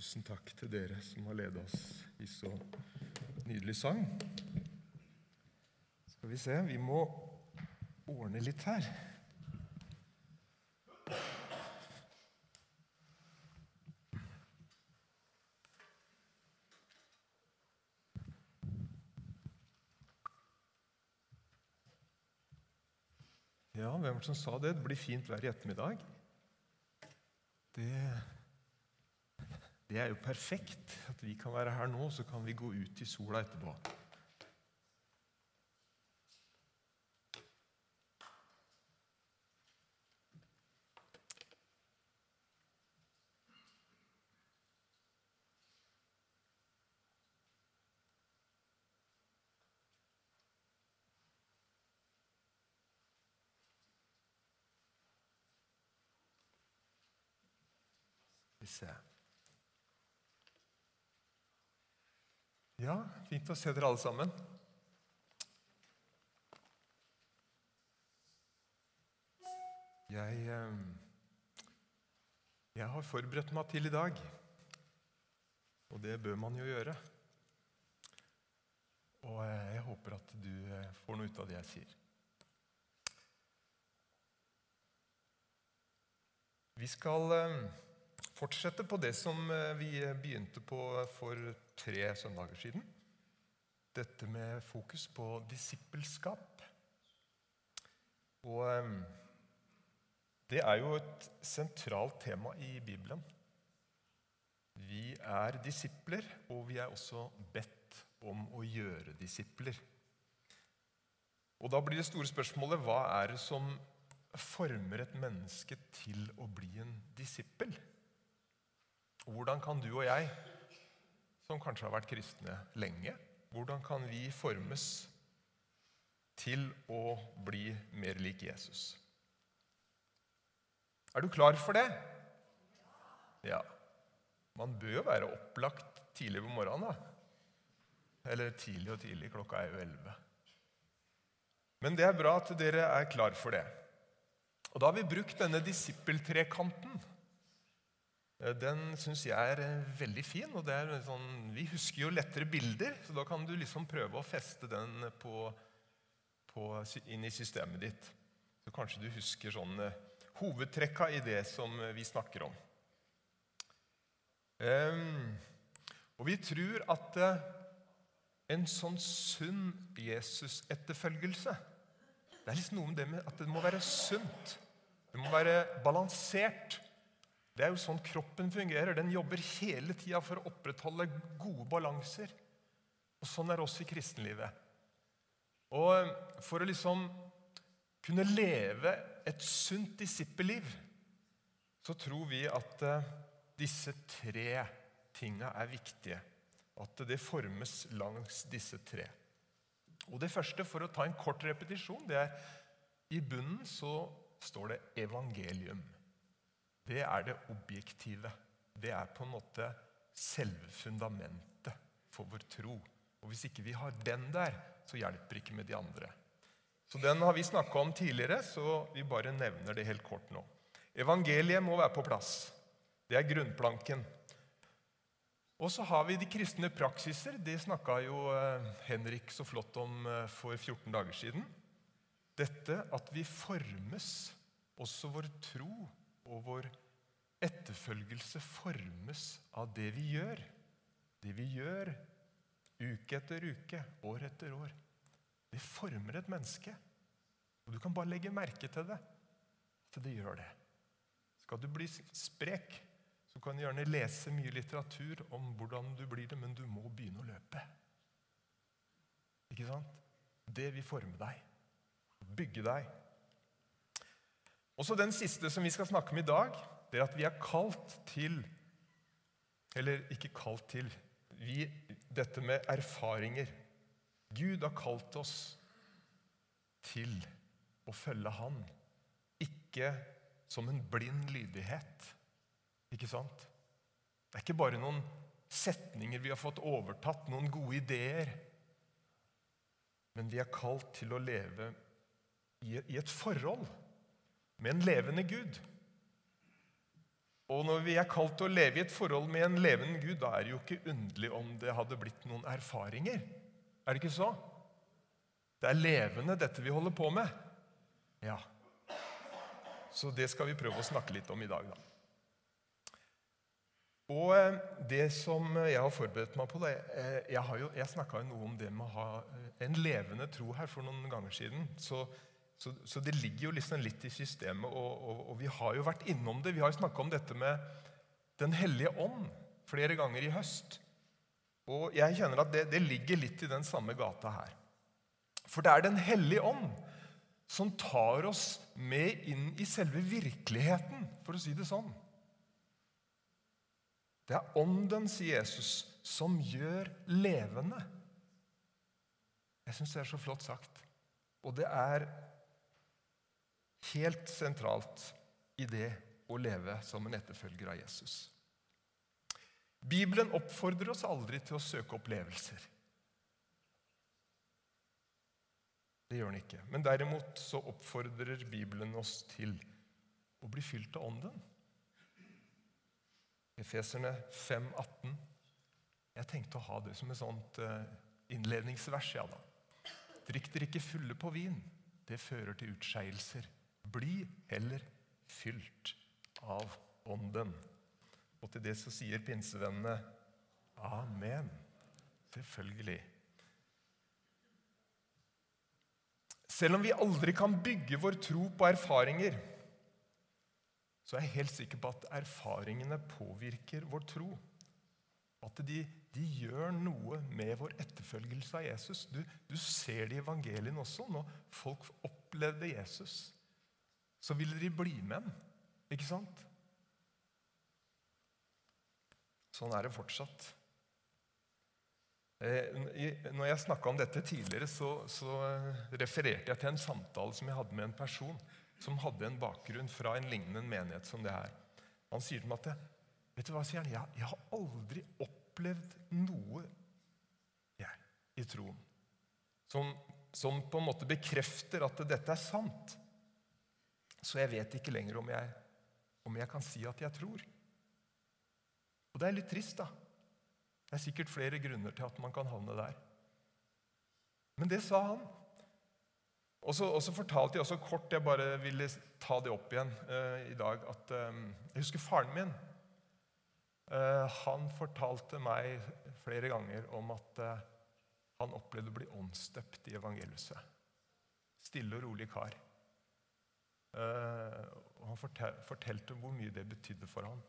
Tusen takk til dere som har ledet oss i så nydelig sang. Skal vi se Vi må ordne litt her. Ja, hvem som sa det? Det blir fint vær i ettermiddag. Det, det er jo perfekt at vi kan være her nå, så kan vi gå ut i sola etterpå. Skal vi se. Ja, fint å se dere alle sammen. Jeg, eh, jeg har forberedt meg til i dag, og det bør man jo gjøre. Og eh, jeg håper at du eh, får noe ut av det jeg sier. Vi skal fortsette på det som vi begynte på for tre søndager siden. Dette med fokus på disippelskap. Og det er jo et sentralt tema i Bibelen. Vi er disipler, og vi er også bedt om å gjøre disipler. Og Da blir det store spørsmålet hva er det som former et menneske til å bli en disippel? Hvordan kan du og jeg, som kanskje har vært kristne lenge, hvordan kan vi formes til å bli mer lik Jesus? Er du klar for det? Ja. Man bør jo være opplagt tidlig på morgenen, da. Eller tidlig og tidlig. Klokka er jo elleve. Men det er bra at dere er klar for det. Og da har vi brukt denne disippeltrekanten. Den syns jeg er veldig fin. og sånn, Vi husker jo lettere bilder, så da kan du liksom prøve å feste den på, på, inn i systemet ditt. Så kanskje du husker sånn hovedtrekka i det som vi snakker om. Um, og vi tror at en sånn sunn Jesus-etterfølgelse Det er liksom noe med det med at det må være sunt. Det må være balansert. Det er jo sånn kroppen fungerer. Den jobber hele tida for å opprettholde gode balanser. Og Sånn er det også i kristenlivet. Og For å liksom kunne leve et sunt disippelliv, så tror vi at uh, disse tre tinga er viktige. At det formes langs disse tre. Og Det første, for å ta en kort repetisjon, det er i bunnen så står det evangelium. Det er det objektive. Det er på en måte selve fundamentet for vår tro. Og Hvis ikke vi har den der, så hjelper ikke med de andre. Så Den har vi snakka om tidligere, så vi bare nevner det helt kort nå. Evangeliet må være på plass. Det er grunnplanken. Og så har vi de kristne praksiser. Det snakka jo eh, Henrik så flott om eh, for 14 dager siden. Dette at vi formes, også vår tro og vår etterfølgelse formes av det vi gjør. Det vi gjør uke etter uke, år etter år. Det former et menneske. Og du kan bare legge merke til det. for det gjør det. Skal du bli sprek, så kan du gjerne lese mye litteratur om hvordan du blir det, men du må begynne å løpe. Ikke sant? Det vil forme deg. Bygge deg. Også den siste som vi skal snakke om i dag, det er at vi er kalt til Eller ikke kalt til vi, Dette med erfaringer. Gud har kalt oss til å følge Han, ikke som en blind lydighet. Ikke sant? Det er ikke bare noen setninger vi har fått overtatt, noen gode ideer. Men vi er kalt til å leve i et forhold med en levende Gud. Og når vi er kalt til å leve i et forhold med en levende Gud, da er det jo ikke underlig om det hadde blitt noen erfaringer. Er det ikke så? Det er levende, dette vi holder på med. Ja. Så det skal vi prøve å snakke litt om i dag, da. Og eh, det som jeg har forberedt meg på det, eh, Jeg, har jo, jeg snakka noe om det med å ha eh, en levende tro her for noen ganger siden. Så, så, så det ligger jo liksom litt i systemet, og, og, og, vi har jo vært innom det. Vi har jo snakka om dette med Den hellige ånd flere ganger i høst. Og jeg kjenner at det, det ligger litt i den samme gata her. For det er Den hellige ånd som tar oss med inn i selve virkeligheten, for å si det sånn. Det er ånden, sier Jesus, som gjør levende. Jeg syns det er så flott sagt. Og det er helt sentralt i det å leve som en etterfølger av Jesus. Bibelen oppfordrer oss aldri til å søke opplevelser. Det gjør den ikke. Men derimot så oppfordrer Bibelen oss til å bli fylt av Ånden. Efeserne 5,18. Jeg tenkte å ha det som et sånt eh, innledningsvers. ja da. Drikk dere ikke fulle på vin. Det fører til utskeielser. Bli heller fylt av Ånden. Og til det så sier pinsevennene amen. Selvfølgelig. Selv om vi aldri kan bygge vår tro på erfaringer, så er jeg helt sikker på at erfaringene påvirker vår tro. At de, de gjør noe med vår etterfølgelse av Jesus. Du, du ser det i evangelien også. Når folk opplevde Jesus, så ville de bli med ham. Ikke sant? Sånn er det fortsatt. Eh, når jeg snakka om dette tidligere, så, så refererte jeg til en samtale som jeg hadde med en person som hadde en bakgrunn fra en lignende menighet som det her. Han sier til meg at vet du hva, sier han, jeg, jeg har aldri opplevd noe jeg, i troen som, som, på en måte bekrefter at dette er sant. Så jeg vet ikke lenger om jeg, om jeg kan si at jeg tror. Og det er litt trist, da. Det er sikkert flere grunner til at man kan havne der. Men det sa han. Og så, fortalte jeg også kort Jeg bare ville ta det opp igjen uh, i dag. at um, Jeg husker faren min. Uh, han fortalte meg flere ganger om at uh, han opplevde å bli åndsdøpt i evangeliet. Stille og rolig kar. Og Han fortel, fortalte hvor mye det betydde for ham.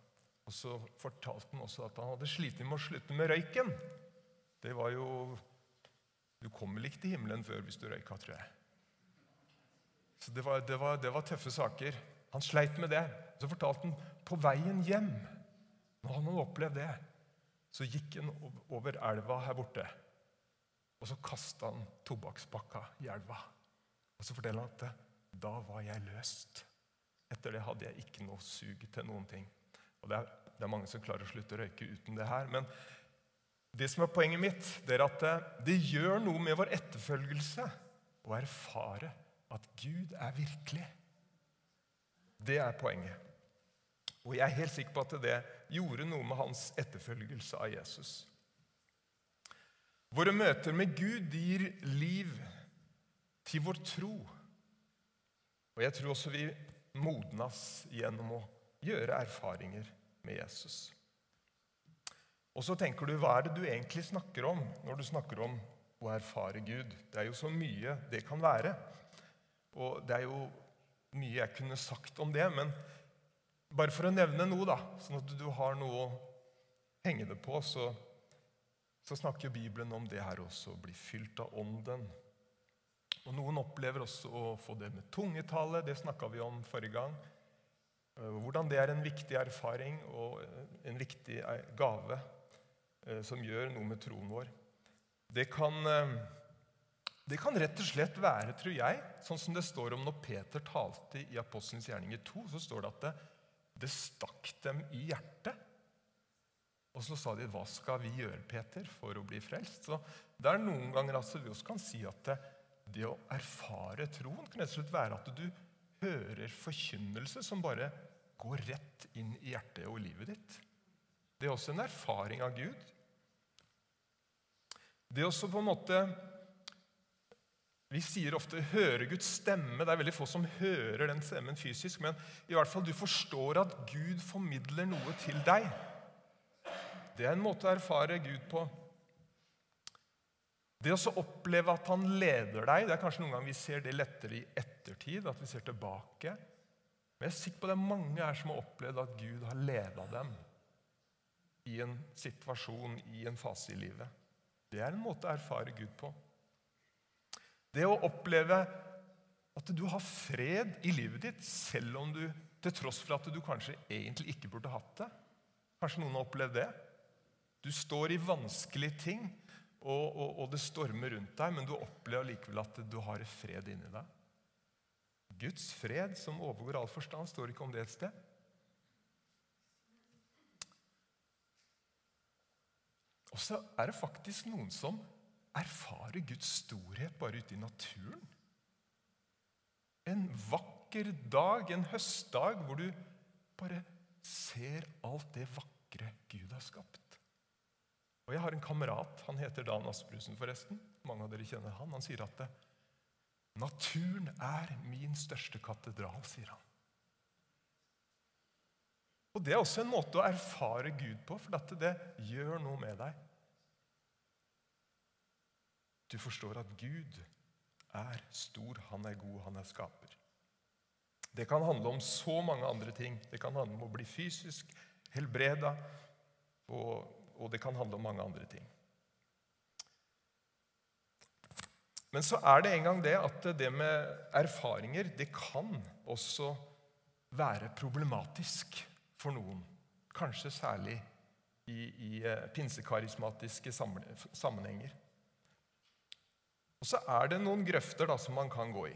Og så fortalte han også at han hadde slitt med å slutte med røyken. Det var jo Du kommer vel ikke til himmelen før hvis du røyka, tror jeg. Så det var, det, var, det var, tøffe saker. Han sleit med det. Så fortalte han på veien hjem, når han hadde opplevd det, så gikk han over elva her borte. Og så kasta han tobakkspakka i elva. Og så forteller han at da var jeg løst. Etter det hadde jeg ikke noe sug til noen ting. Og det er, det er mange som klarer å slutte å røyke uten det her. Men det som er poenget mitt, det er at det, det gjør noe med vår etterfølgelse å erfare at Gud er virkelig. Det er poenget. Og jeg er helt sikker på at det gjorde noe med hans etterfølgelse av Jesus. Våre møter med Gud gir liv til vår tro. Og jeg tror også vi modnes gjennom å gjøre erfaringer med Jesus. Og så tenker du, hva er det du egentlig snakker om når du snakker om å erfare Gud? Det er jo så mye det kan være. Og det er jo mye jeg kunne sagt om det, men bare for å nevne noe, da, sånn at du har noe å henge det på, så, så snakker Bibelen om det her også, å bli fylt av Ånden. Og Noen opplever også å få det med tungetale. Det snakka vi om forrige gang. Eh, hvordan det er en viktig erfaring og en viktig eh, gave eh, som gjør noe med troen vår. Det kan det kan rett og slett være, tror jeg, sånn som det står om når Peter talte i Apostelens gjerninger 2, så står det at det, det stakk dem i hjertet. Og så sa de, 'Hva skal vi gjøre, Peter, for å bli frelst?' Så Det er noen ganger altså vi også kan si at det, det å erfare troen kan rett og slett være at du hører forkynnelse som bare går rett inn i hjertet og livet ditt. Det er også en erfaring av Gud. Det er også på en måte Vi sier ofte 'høre Guds stemme'. Det er veldig få som hører den stemmen fysisk, men i hvert fall du forstår at Gud formidler noe til deg. Det er en måte å erfare Gud på. Det å oppleve at han leder deg Det er kanskje noen ganger vi ser det lettere i ettertid, at vi ser tilbake. Men jeg er sikker på det er mange her som har opplevd at Gud har leda dem i en situasjon, i en fase i livet. Det er en måte å erfare Gud på. Det å oppleve at du har fred i livet ditt, selv om du til tross for at du kanskje egentlig ikke burde hatt det. Kanskje noen har opplevd det. Du står i vanskelige ting, og, og, og, det stormer rundt deg, men du opplever likevel at du har fred inni deg. Guds fred som overgår all forstand, står ikke om det et sted. Og så er det faktisk noen som erfarer Guds storhet bare ute i naturen. En vakker dag, en høstdag, hvor du bare ser alt det vakre Gud har skapt. Og Jeg har en kamerat, han heter Dan Asbrusen, forresten. Mange av dere kjenner han. Han sier at naturen er min største katedral, sier han. Og Det er også en måte å erfare Gud på, for dette det gjør noe med deg. Du forstår at Gud er stor, han er god, han er skaper. Det kan handle om så mange andre ting. Det kan handle om å bli fysisk helbreda og og det kan handle om mange andre ting. Men så er det en gang det at det med erfaringer det kan også være problematisk for noen. Kanskje særlig i, i eh, pinsekarismatiske sammenhenger. Og så er det noen grøfter da, som man kan gå i.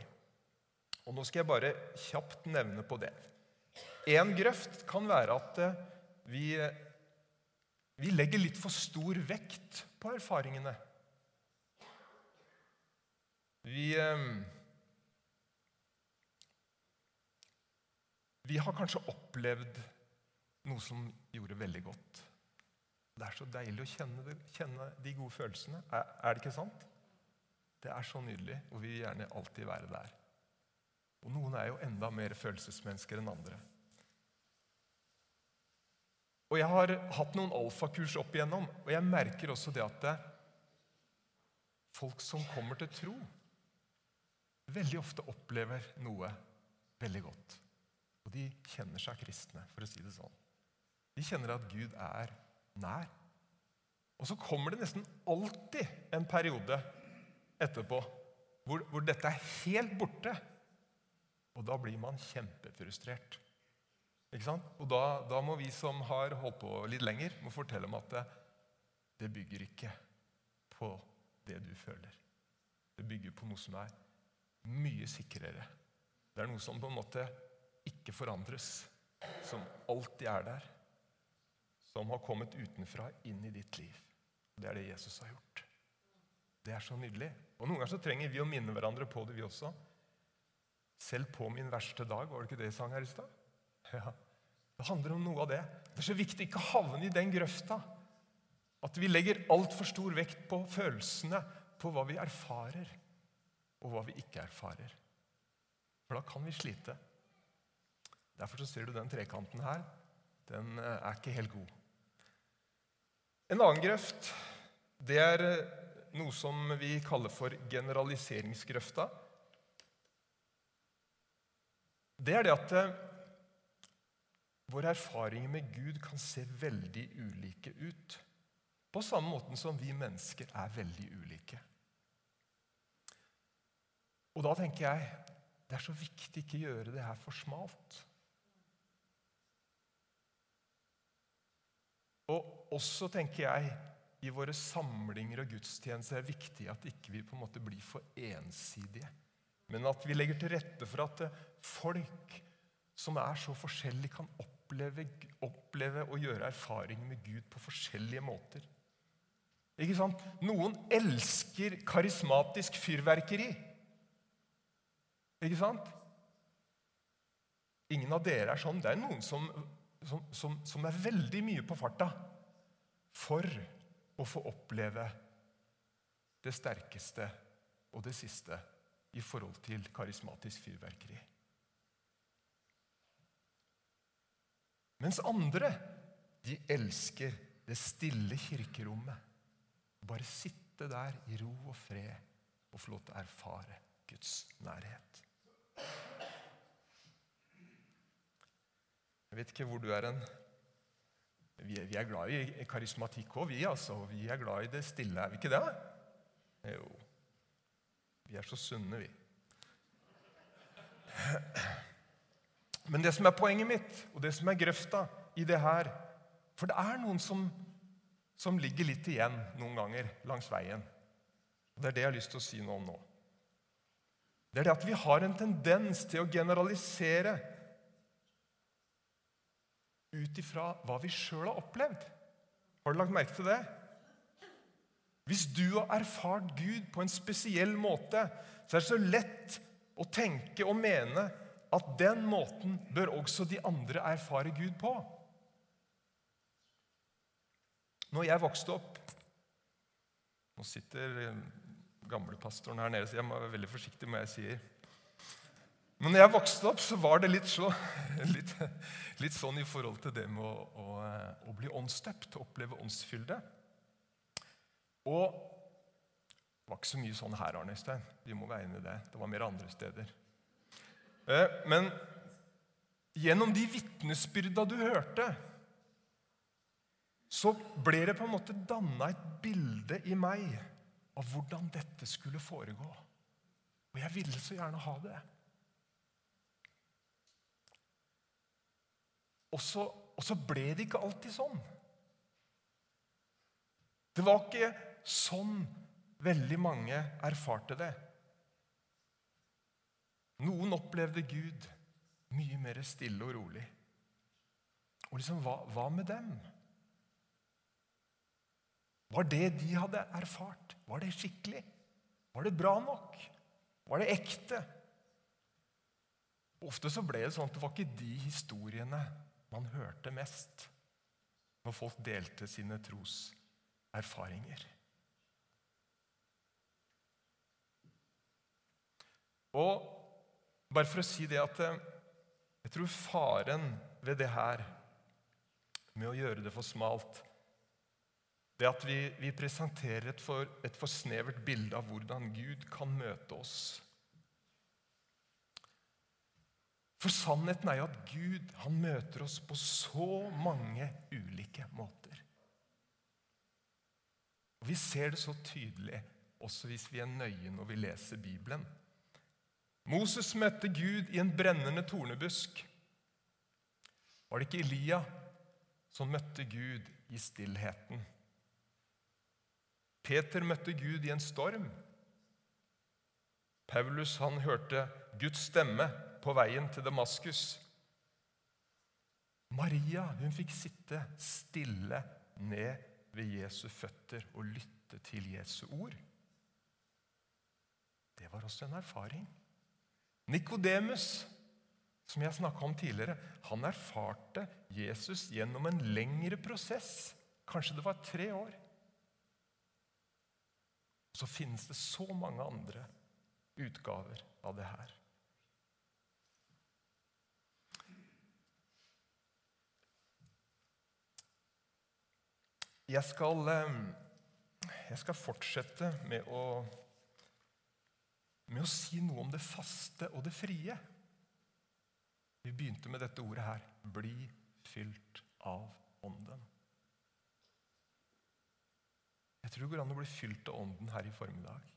Og Nå skal jeg bare kjapt nevne på det. En grøft kan være at eh, vi vi legger litt for stor vekt på erfaringene. Vi, eh, vi har kanskje opplevd noe som gjorde veldig godt. Det er så deilig å kjenne, kjenne de gode følelsene. Er, er, det ikke sant? Det er så nydelig, og vi vil gjerne alltid være der. Og noen er jo enda mer følelsesmennesker enn andre. Og Jeg har hatt noen alfakurs opp igjennom, og jeg merker også det at det, folk som kommer til tro, veldig ofte opplever noe veldig godt. Og de kjenner seg kristne, for å si det sånn. De kjenner at Gud er nær. Og så kommer det nesten alltid en periode etterpå hvor, hvor dette er helt borte. Og da blir man kjempefrustrert. Ikke sant? Og da, da, må vi som har holdt på litt lenger, må fortelle om at det, det bygger ikke på det du føler. Det bygger på noe som er mye sikrere. Det er noe som på en måte ikke forandres, som alltid er der. Som har kommet utenfra inn i ditt liv. Det er det Jesus har gjort. Det er så nydelig. Og Noen ganger så trenger vi å minne hverandre på det, vi også. Selv på min verste dag, var det ikke det jeg sang her i stad? Ja. Det handler om noe av det. Det er så viktig ikke å havne i den grøfta. At vi legger altfor stor vekt på følelsene, på hva vi erfarer, og hva vi ikke erfarer. For da kan vi slite. Derfor så ser du den trekanten her. Den eh, er ikke helt god. En annen grøft det er eh, noe som vi kaller for generaliseringsgrøfta. Det er det at eh, Våre erfaringer med Gud kan se veldig ulike ut. På samme måte som vi mennesker er veldig ulike. Og da tenker jeg det er så viktig ikke gjøre det her for smalt. Og også tenker jeg i våre samlinger og gudstjenester er det viktig at ikke vi på en måte blir for ensidige, men at vi legger til rette for at folk som er så forskjellige, kan oppleve oppleve, oppleve og gjøre erfaringer med Gud på forskjellige måter. Ikke sant? Noen elsker karismatisk fyrverkeri. Ikke sant? Ingen av dere er sånn. Det er noen som, som, som, som er veldig mye på farta for å få oppleve det sterkeste og det siste i forhold til karismatisk fyrverkeri. Mens andre, de elsker det stille kirkerommet. Bare sitte der i ro og fred og få lov til å erfare Guds nærhet. Jeg vet ikke hvor du er hen. Vi, vi, er glad i karismatikk òg, vi. altså. Vi er glad i det stille, er vi ikke det? Jo. Vi er så sunne, vi. Men det som er poenget mitt, og det som er grøfta i det her For det er noen som, som ligger litt igjen noen ganger langs veien. Og Det er det jeg har lyst til å si noe om nå. Det er det at vi har en tendens til å generalisere ut ifra hva vi sjøl har opplevd. Har du lagt merke til det? Hvis du har erfart Gud på en spesiell måte, så er det så lett å tenke og mene at den måten bør også de andre erfare Gud på. Når jeg vokste opp Nå sitter eh, gamlepastoren her nede, så jeg må være veldig forsiktig med hva jeg sier. Men når jeg vokste opp, så var det litt, så, litt, litt sånn i forhold til det med å, å, å bli åndsdøpt, oppleve åndsfylde. Og det var ikke så mye sånn her, Arne Øystein. Vi må være enig i det. Det var mer andre steder. Eh, men gjennom de vitnesbyrda du hørte, så ble det på en måte danna et bilde i meg av hvordan dette skulle foregå. Og jeg ville så gjerne ha det. Og så, og så ble det ikke alltid sånn. Det var ikke sånn veldig mange erfarte det. Noen opplevde Gud mye mer stille og rolig. Og liksom, hva, hva med dem? Var det de hadde erfart, var det skikkelig? Var det bra nok? Var det ekte? Ofte så ble det sånn at det var ikke de historiene man hørte mest når folk delte sine troserfaringer. Og bare for å si det at eh, jeg tror faren ved det her, med å gjøre det for smalt, det at vi, vi presenterer et for, et for snevert bilde av hvordan Gud kan møte oss. For sannheten er jo at Gud han møter oss på så mange ulike måter. Og Vi ser det så tydelig også hvis vi er nøye når vi leser Bibelen. Moses møtte Gud i en brennende tornebusk. Var det ikke Elia som møtte Gud i stillheten? Peter møtte Gud i en storm. Paulus han hørte Guds stemme på veien til Damaskus. Maria hun fikk sitte stille ned ved Jesu føtter og lytte til Jesu ord. Det var også en erfaring. Nikodemus, som jeg snakka om tidligere, han erfarte Jesus gjennom en lengre prosess. Kanskje det var tre år. Så finnes det så mange andre utgaver av det her. Jeg skal, eh, jeg skal fortsette med å med å si noe om det faste og det frie. Vi begynte med dette ordet her bli fylt av Ånden. Jeg tror det går an å bli fylt av Ånden her i formiddag.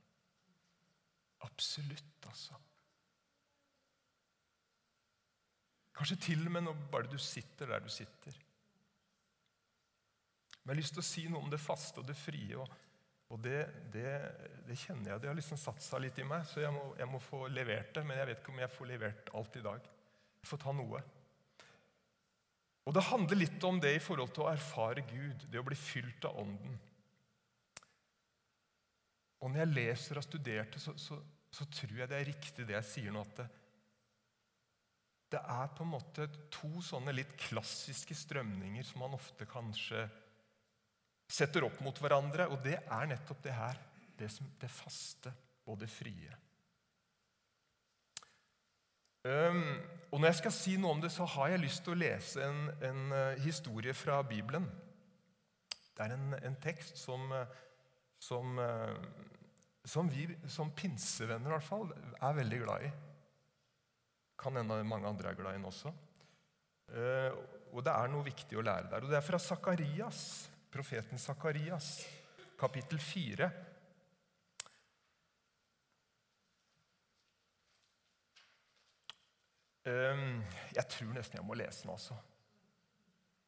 Absolutt, altså. Kanskje til og med nå bare du sitter der du sitter. Men jeg har lyst til å si noe om det faste og det frie. og og det, det, det, kjenner jeg. Det har liksom satt seg litt i meg, så jeg må, jeg må, få levert det. Men jeg vet ikke om jeg får levert alt i dag. Jeg får ta noe. Og Det handler litt om det i forhold til å erfare Gud, det å bli fylt av Ånden. Og Når jeg leser og har så, så, så, tror jeg det er riktig det jeg sier nå, at det, det er på en måte to sånne litt klassiske strømninger som man ofte kanskje setter opp mot hverandre. Og det er nettopp det her. Det, som, det faste og det frie. Um, og Når jeg skal si noe om det, så har jeg lyst til å lese en, en uh, historie fra Bibelen. Det er en, en tekst som, uh, som, uh, som, vi som pinsevenner i hvert fall er veldig glad i. Kan hende mange andre er glad i den også. og det er noe viktig å lære der. Og Det er fra Sakarias, profeten Sakarias, kapittel 4. Ehm, jeg tror nesten jeg må lese den, også.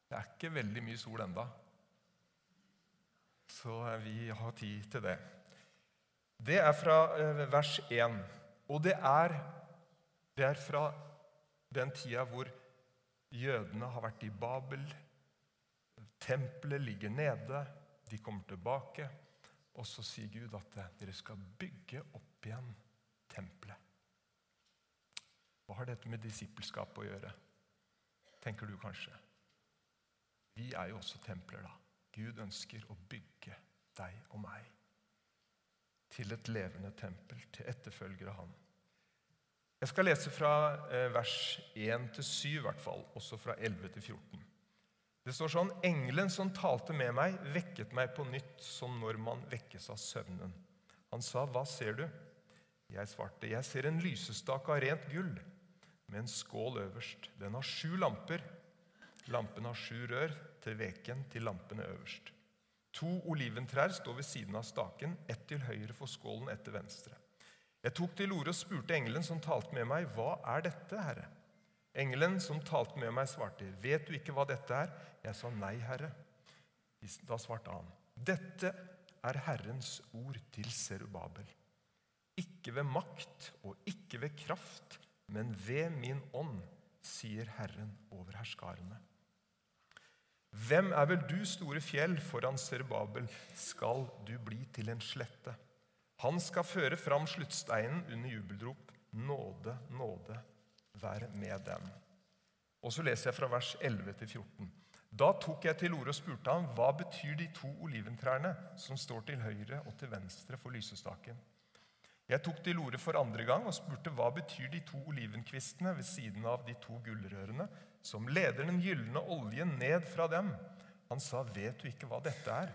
Det er ikke veldig mye sol enda. Så vi har tid til det. Det er fra eh, vers 1. Og det er, det er fra den tida hvor jødene har vært i Babel. Tempelet ligger nede. De kommer tilbake. Og så sier Gud at dere skal bygge opp igjen tempelet. Hva har dette med disippelskap å gjøre? Tenker du kanskje. Vi er jo også templer, da. Gud ønsker å bygge deg og meg til et levende tempel, til etterfølgere av Han. Jeg skal lese fra eh, vers 1 til 7, i hvert fall, også fra 11 til 14. Det står sånn Engelen som talte med meg, vekket meg på nytt som når man vekkes av søvnen. Han sa, 'Hva ser du?' Jeg svarte, 'Jeg ser en lysestake av rent gull' med en skål øverst. Den har sju lamper. Lampen har sju rør til veken til lampene øverst. To oliventrær står ved siden av staken, ett til høyre for skålen, ett til venstre. Jeg tok til orde og spurte engelen som talte med meg, hva er dette, Herre? Engelen som talte med meg, svarte, vet du ikke hva dette er? Jeg sa nei, Herre. Da svarte han, dette er Herrens ord til Serubabel. Ikke ved makt og ikke ved kraft, men ved min ånd, sier Herren over herskarene. Hvem er vel du, store fjell, foran Serubabel skal du bli til en slette? Han skal føre fram sluttsteinen under jubelrop. Nåde, nåde, vær med dem. Og så leser jeg fra vers 11 til 14. Da tok jeg til orde og spurte ham, hva betyr de to oliventrærne som står til høyre og til venstre for lysestaken? Jeg tok til orde for andre gang og spurte hva betyr de to olivenkvistene ved siden av de to gullrørene som leder den gylne oljen ned fra dem. Han sa, 'Vet du ikke hva dette er?'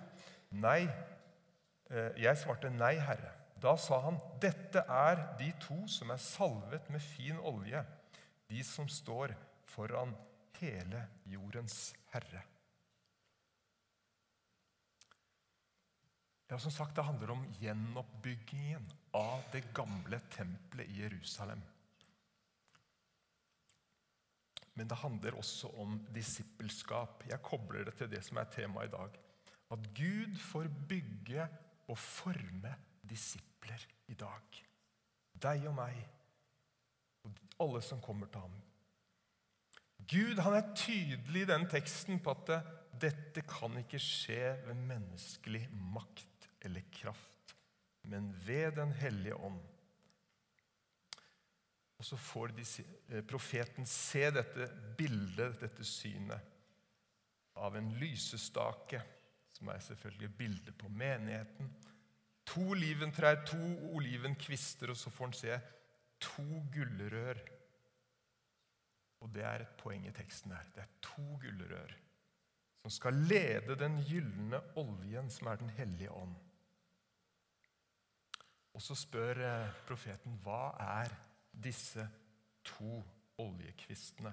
Nei. Eh, jeg svarte, 'Nei, Herre'. Da sa han, 'Dette er de to som er salvet med fin olje, de som står foran hele jordens Herre'. Ja, som sagt, Det handler om gjenoppbyggingen av det gamle tempelet i Jerusalem. Men det handler også om disippelskap. Jeg kobler det til det som er temaet i dag. At Gud får bygge og forme disipler i dag. Deg og meg, alle som kommer til ham. Gud han er tydelig i den teksten på at dette kan ikke skje ved menneskelig makt eller kraft, men ved Den hellige ånd. Og så får de, eh, profeten se dette bildet, dette synet, av en lysestake, som er selvfølgelig bildet på menigheten. To oliventrær, to olivenkvister, og så får han se to gullrør. Og det er et poeng i teksten her. Det er to gullrør som skal lede den gylne oljen, som er Den hellige ånd. Og så spør eh, profeten hva er disse to oljekvistene.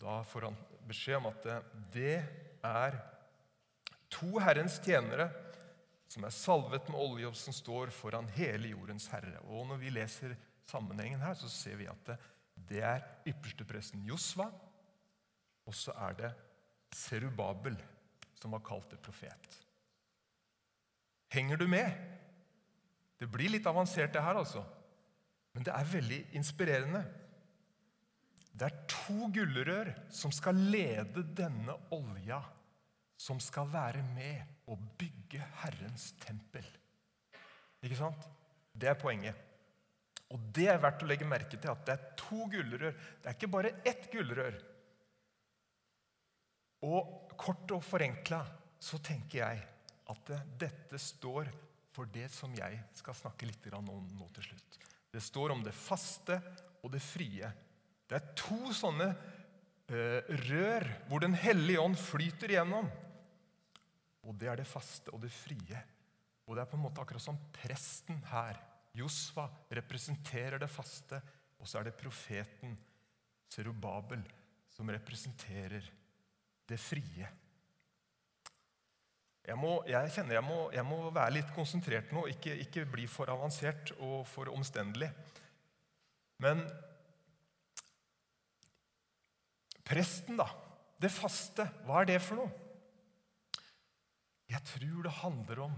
Da får han beskjed om at det er to Herrens tjenere som er salvet med olje, og som står foran hele jordens herre. Og Når vi leser sammenhengen her, så ser vi at det er ypperstepresten Josva, og så er det Serubabel, som var kalt det profet. Henger du med? Det blir litt avansert, det her, altså. Men det er veldig inspirerende. Det er to gullrør som skal lede denne olja, som skal være med og bygge Herrens tempel. Ikke sant? Det er poenget. Og det er verdt å legge merke til at det er to gullrør. Det er ikke bare ett gullrør. Og kort og forenkla så tenker jeg at dette står for det som jeg skal snakke litt om nå til slutt. Det står om det faste og det frie. Det er to sånne eh, rør hvor Den hellige ånd flyter igjennom. Og det er det faste og det frie. Og det er på en måte akkurat som presten her Josfa representerer det faste, og så er det profeten Serubabel som representerer det frie. Jeg, må, jeg kjenner jeg må, jeg må, være litt konsentrert nå, ikke, ikke bli for avansert og for omstendelig. Men presten, da. Det faste, hva er det for noe? Jeg tror det handler om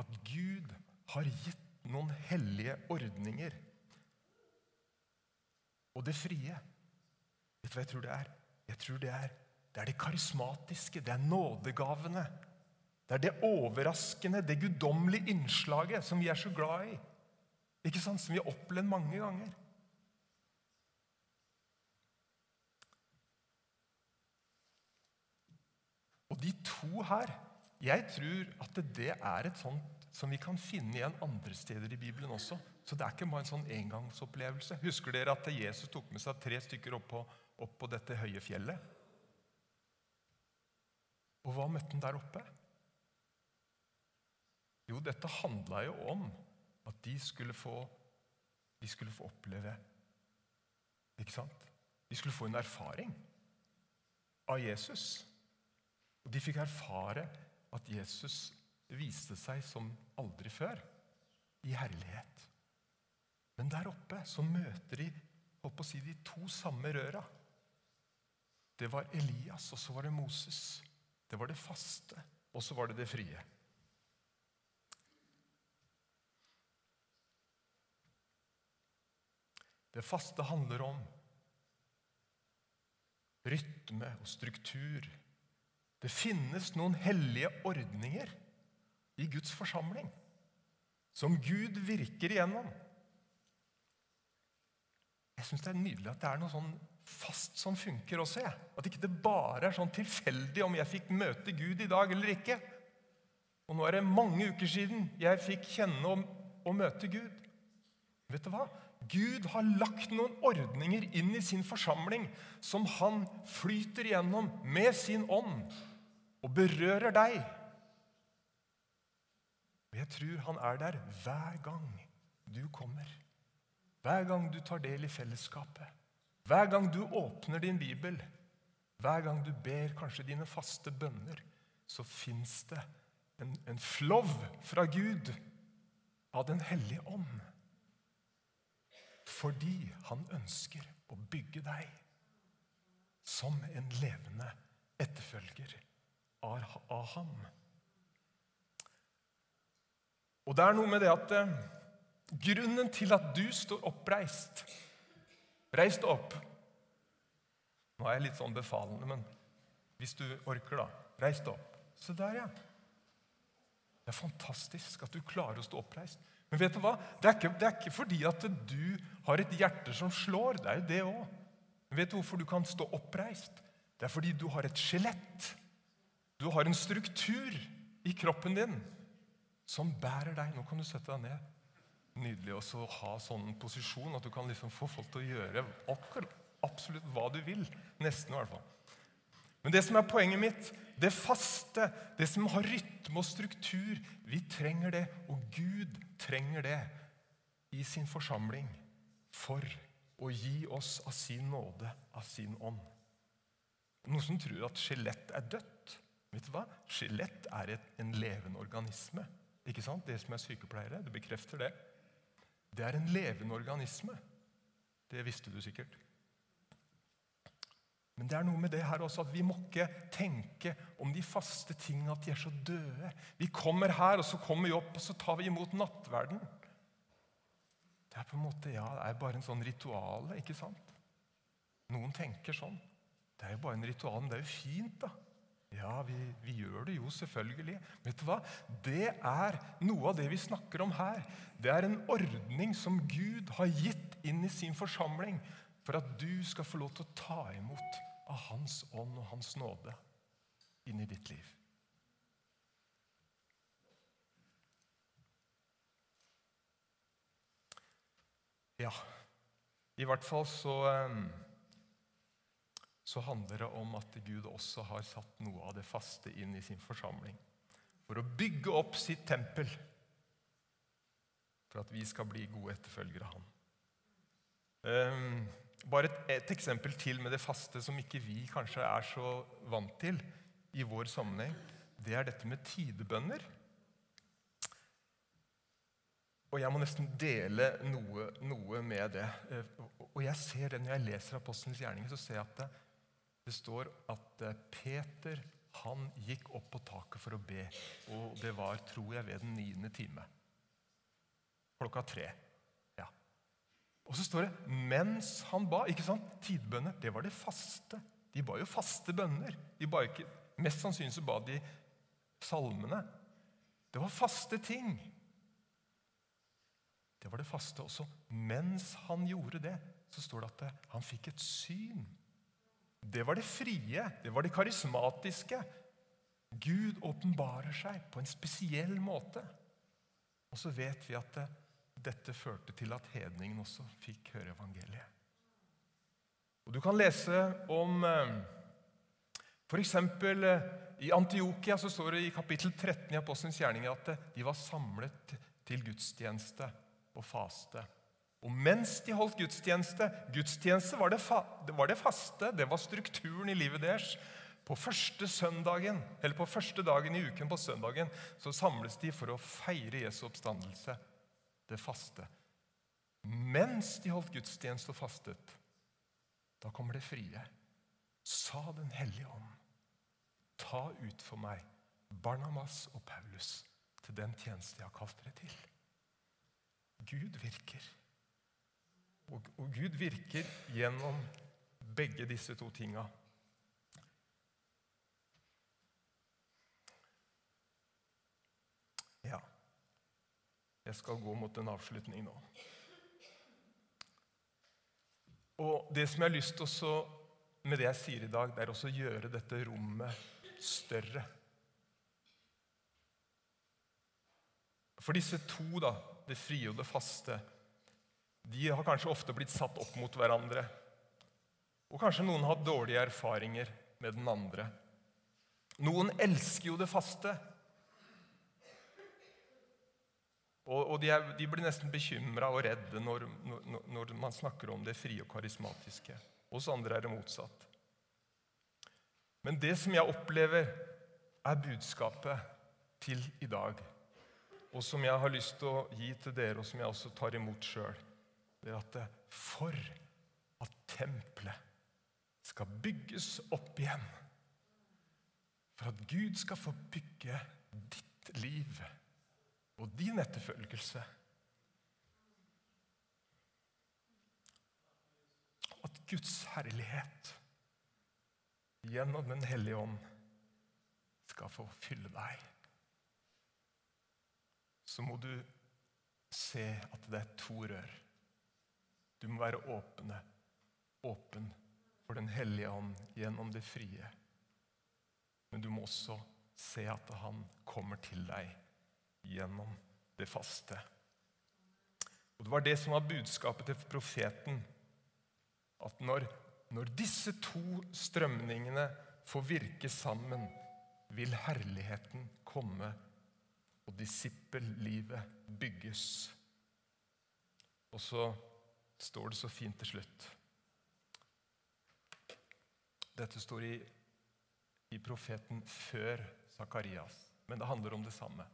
at Gud har gitt noen hellige ordninger. Og det frie Vet du hva jeg tror det er? Jeg tror det er det, er det karismatiske, det er nådegavene. Det er det overraskende, det guddommelige innslaget som vi er så glad i. Ikke sant? Som vi har opplevd mange ganger. Og de to her Jeg tror at det er et sånt som vi kan finne igjen andre steder i Bibelen også. Så det er ikke bare en sånn engangsopplevelse. Husker dere at Jesus tok med seg tre stykker opp på, opp på dette høye fjellet? Og hva møtte han der oppe? Jo, dette handla jo om at de skulle få de skulle få oppleve Ikke sant? De skulle få en erfaring av Jesus. Og de fikk erfare at Jesus viste seg som aldri før i herlighet. Men der oppe så møter de på å si, de to samme røra. Det var Elias, og så var det Moses. Det var det faste, og så var det det frie. Det faste handler om rytme og struktur. Det finnes noen hellige ordninger i Guds forsamling. Som Gud virker igjennom. Jeg syns det er nydelig at det er noe sånn fast som funker også. Jeg. At ikke det bare er sånn tilfeldig om jeg fikk møte Gud i dag eller ikke. Og nå er det mange uker siden jeg fikk kjenne og, og møte Gud. Vet du hva? Gud har lagt noen ordninger inn i sin forsamling som han flyter gjennom med sin ånd og berører deg. Og jeg tror han er der hver gang du kommer. Hver gang du tar del i fellesskapet. Hver gang du åpner din bibel. Hver gang du ber kanskje dine faste bønner, så fins det en, en flov fra Gud av Den hellige ånd. Fordi han ønsker å bygge deg som en levende etterfølger av ham. Og det er noe med det at eh, grunnen til at du står oppreist Reis deg opp. Nå er jeg litt sånn befalende, men hvis du orker, da. Reis deg opp. Se der, ja. Det er fantastisk at du klarer å stå oppreist. Men vet du hva? Det er, ikke, det er ikke fordi at du har et hjerte som slår. Det er jo det òg. Vet du hvorfor du kan stå oppreist? Det er fordi du har et skjelett. Du har en struktur i kroppen din som bærer deg. Nå kan du sette deg ned. Nydelig å ha sånn posisjon at du kan liksom få folk til å gjøre absolutt hva du vil. Nesten, i hvert fall. Men det som er poenget mitt, det faste, det som har rytme og struktur Vi trenger det, og Gud trenger det i sin forsamling for å gi oss av sin nåde, av sin ånd. Noen som tror at skjelett er dødt. Vet du hva? Skjelett er et, en levende organisme. Ikke sant? Det som er sykepleiere, det bekrefter det. Det er en levende organisme. Det visste du sikkert. Men det er noe med det her også at vi må ikke tenke om de faste tingene at de er så døde. Vi kommer her, og så kommer vi opp, og så tar vi imot nattverden. Det er på en måte, ja, det er bare en sånn rituale, ikke sant? Noen tenker sånn. Det er jo bare en ritual, men det er jo fint, da. Ja, vi, vi, gjør det jo selvfølgelig. Vet du hva? Det er noe av det vi snakker om her. Det er en ordning som Gud har gitt inn i sin forsamling for at du skal få lov til å ta imot av Hans ånd og Hans nåde inn i ditt liv. Ja, i hvert fall så ehm, så handler det om at Gud også har satt noe av det faste inn i sin forsamling. For å bygge opp sitt tempel. For at vi skal bli gode etterfølgere av ham. Bare et, et, eksempel til med det faste som ikke vi kanskje er så vant til i vår sammenheng. Det er dette med tidebønner. Og jeg må nesten dele noe, noe med det. Eh, og jeg ser det Når jeg leser Apostelens gjerninger, så ser jeg at det, det står at eh, Peter han gikk opp på taket for å be, og det var, tror jeg, ved den niende time. Klokka tre. Og så står det 'mens han ba'. ikke sant? Tidbønner. Det var det faste. De ba jo faste bønner. De ba ikke, Mest sannsynlig så ba de salmene. Det var faste ting. Det var det faste også. Mens han gjorde det, så står det at han fikk et syn det var det frie, det var det karismatiske. Gud åpenbarer seg på en spesiell måte. Og så vet vi at det, dette førte til at hedningen også fikk høre evangeliet. Og Du kan lese om F.eks. Eh, i Antiokia så står det i kapittel 13 i Apostelens gjerninger at de var samlet til gudstjeneste og faste. Og mens de holdt gudstjeneste Gudstjeneste var det, det var det faste, det var strukturen i livet deres. På første søndagen, eller på første dagen i uken på søndagen så samles de for å feire Jesu oppstandelse, det faste. Mens de holdt gudstjeneste og fastet, da kommer det frie. Sa Den hellige ånd, ta ut for meg Barnamas og Paulus til den tjeneste jeg har kalt dere til. Gud virker. Og, og Gud virker gjennom begge disse to tinga. Ja, jeg skal gå mot en avslutning nå. Og Det som jeg har lyst til å, med det jeg sier i dag, det er også å gjøre dette rommet større. For disse to, da, det frie og det faste, de har kanskje ofte blitt satt opp mot hverandre. Og kanskje noen har dårlige erfaringer med den andre. Noen elsker jo det faste. Og, og de, er, de, blir nesten bekymra og redde når, når, når, man snakker om det frie og karismatiske. Hos andre er det motsatt. Men det som jeg opplever, er budskapet til i dag. Og som jeg har lyst til å gi til dere, og som jeg også tar imot sjøl det er at det, for at tempelet skal bygges opp igjen, for at Gud skal få bygge ditt liv og din etterfølgelse At Guds herlighet gjennom Den hellige ånd skal få fylle deg, så må du se at det er to rør. Du må være åpne, åpen for Den hellige ånd gjennom det frie. Men du må også se at han kommer til deg gjennom det faste. Og Det var det som var budskapet til profeten. At når, når disse to strømningene får virke sammen, vil herligheten komme, og disippellivet bygges. Og så står det så fint til slutt. Dette står i, i profeten før Sakarias, men det handler om det samme.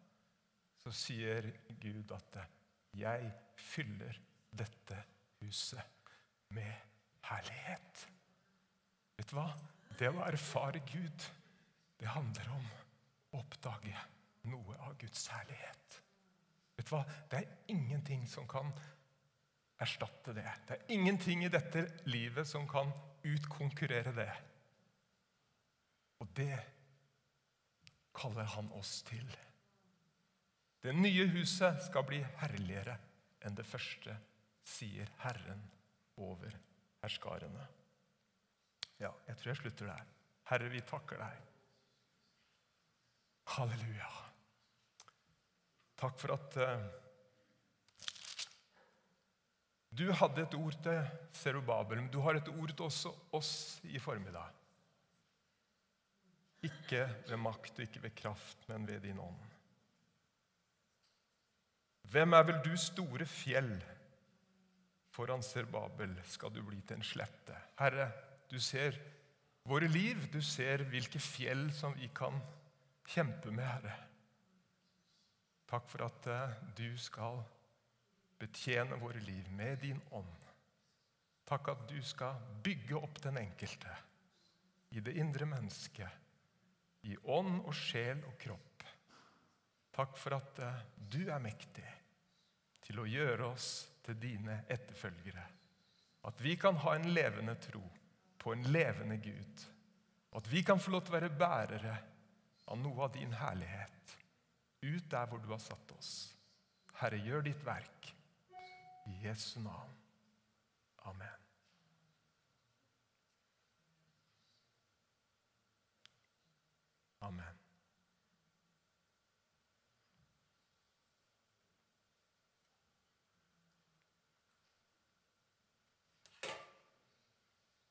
Så sier Gud at 'jeg fyller dette huset med herlighet'. Vet du hva? Det å erfare Gud, det handler om å oppdage noe av Guds herlighet. Vet du hva? Det er ingenting som kan erstatte det. Det er ingenting i dette livet som kan utkonkurrere det. Og det kaller han oss til. Det nye huset skal bli herligere enn det første, sier Herren over herskarene. Ja, jeg tror jeg slutter der. Herre, vi takker deg. Halleluja. Takk for at uh, du hadde et ord til Serubabel, men du har et ord til også oss i formiddag. Ikke ved makt og ikke ved kraft, men ved din ånd. Hvem er vel du, store fjell? Foran Serbabel skal du bli til en slette. Herre, du ser våre liv. Du ser hvilke fjell som vi kan kjempe med, Herre. Takk for at eh, du skal betjene våre liv med din ånd. Takk at du skal bygge opp den enkelte i det indre mennesket, i ånd og sjel og kropp. Takk for at eh, du er mektig til å gjøre oss til dine etterfølgere. At vi kan ha en levende tro på en levende Gud. Og at vi kan få lov til å være bærere av noe av din herlighet ut der hvor du har satt oss. Herre, gjør ditt verk. I Jesu navn. Amen. Amen.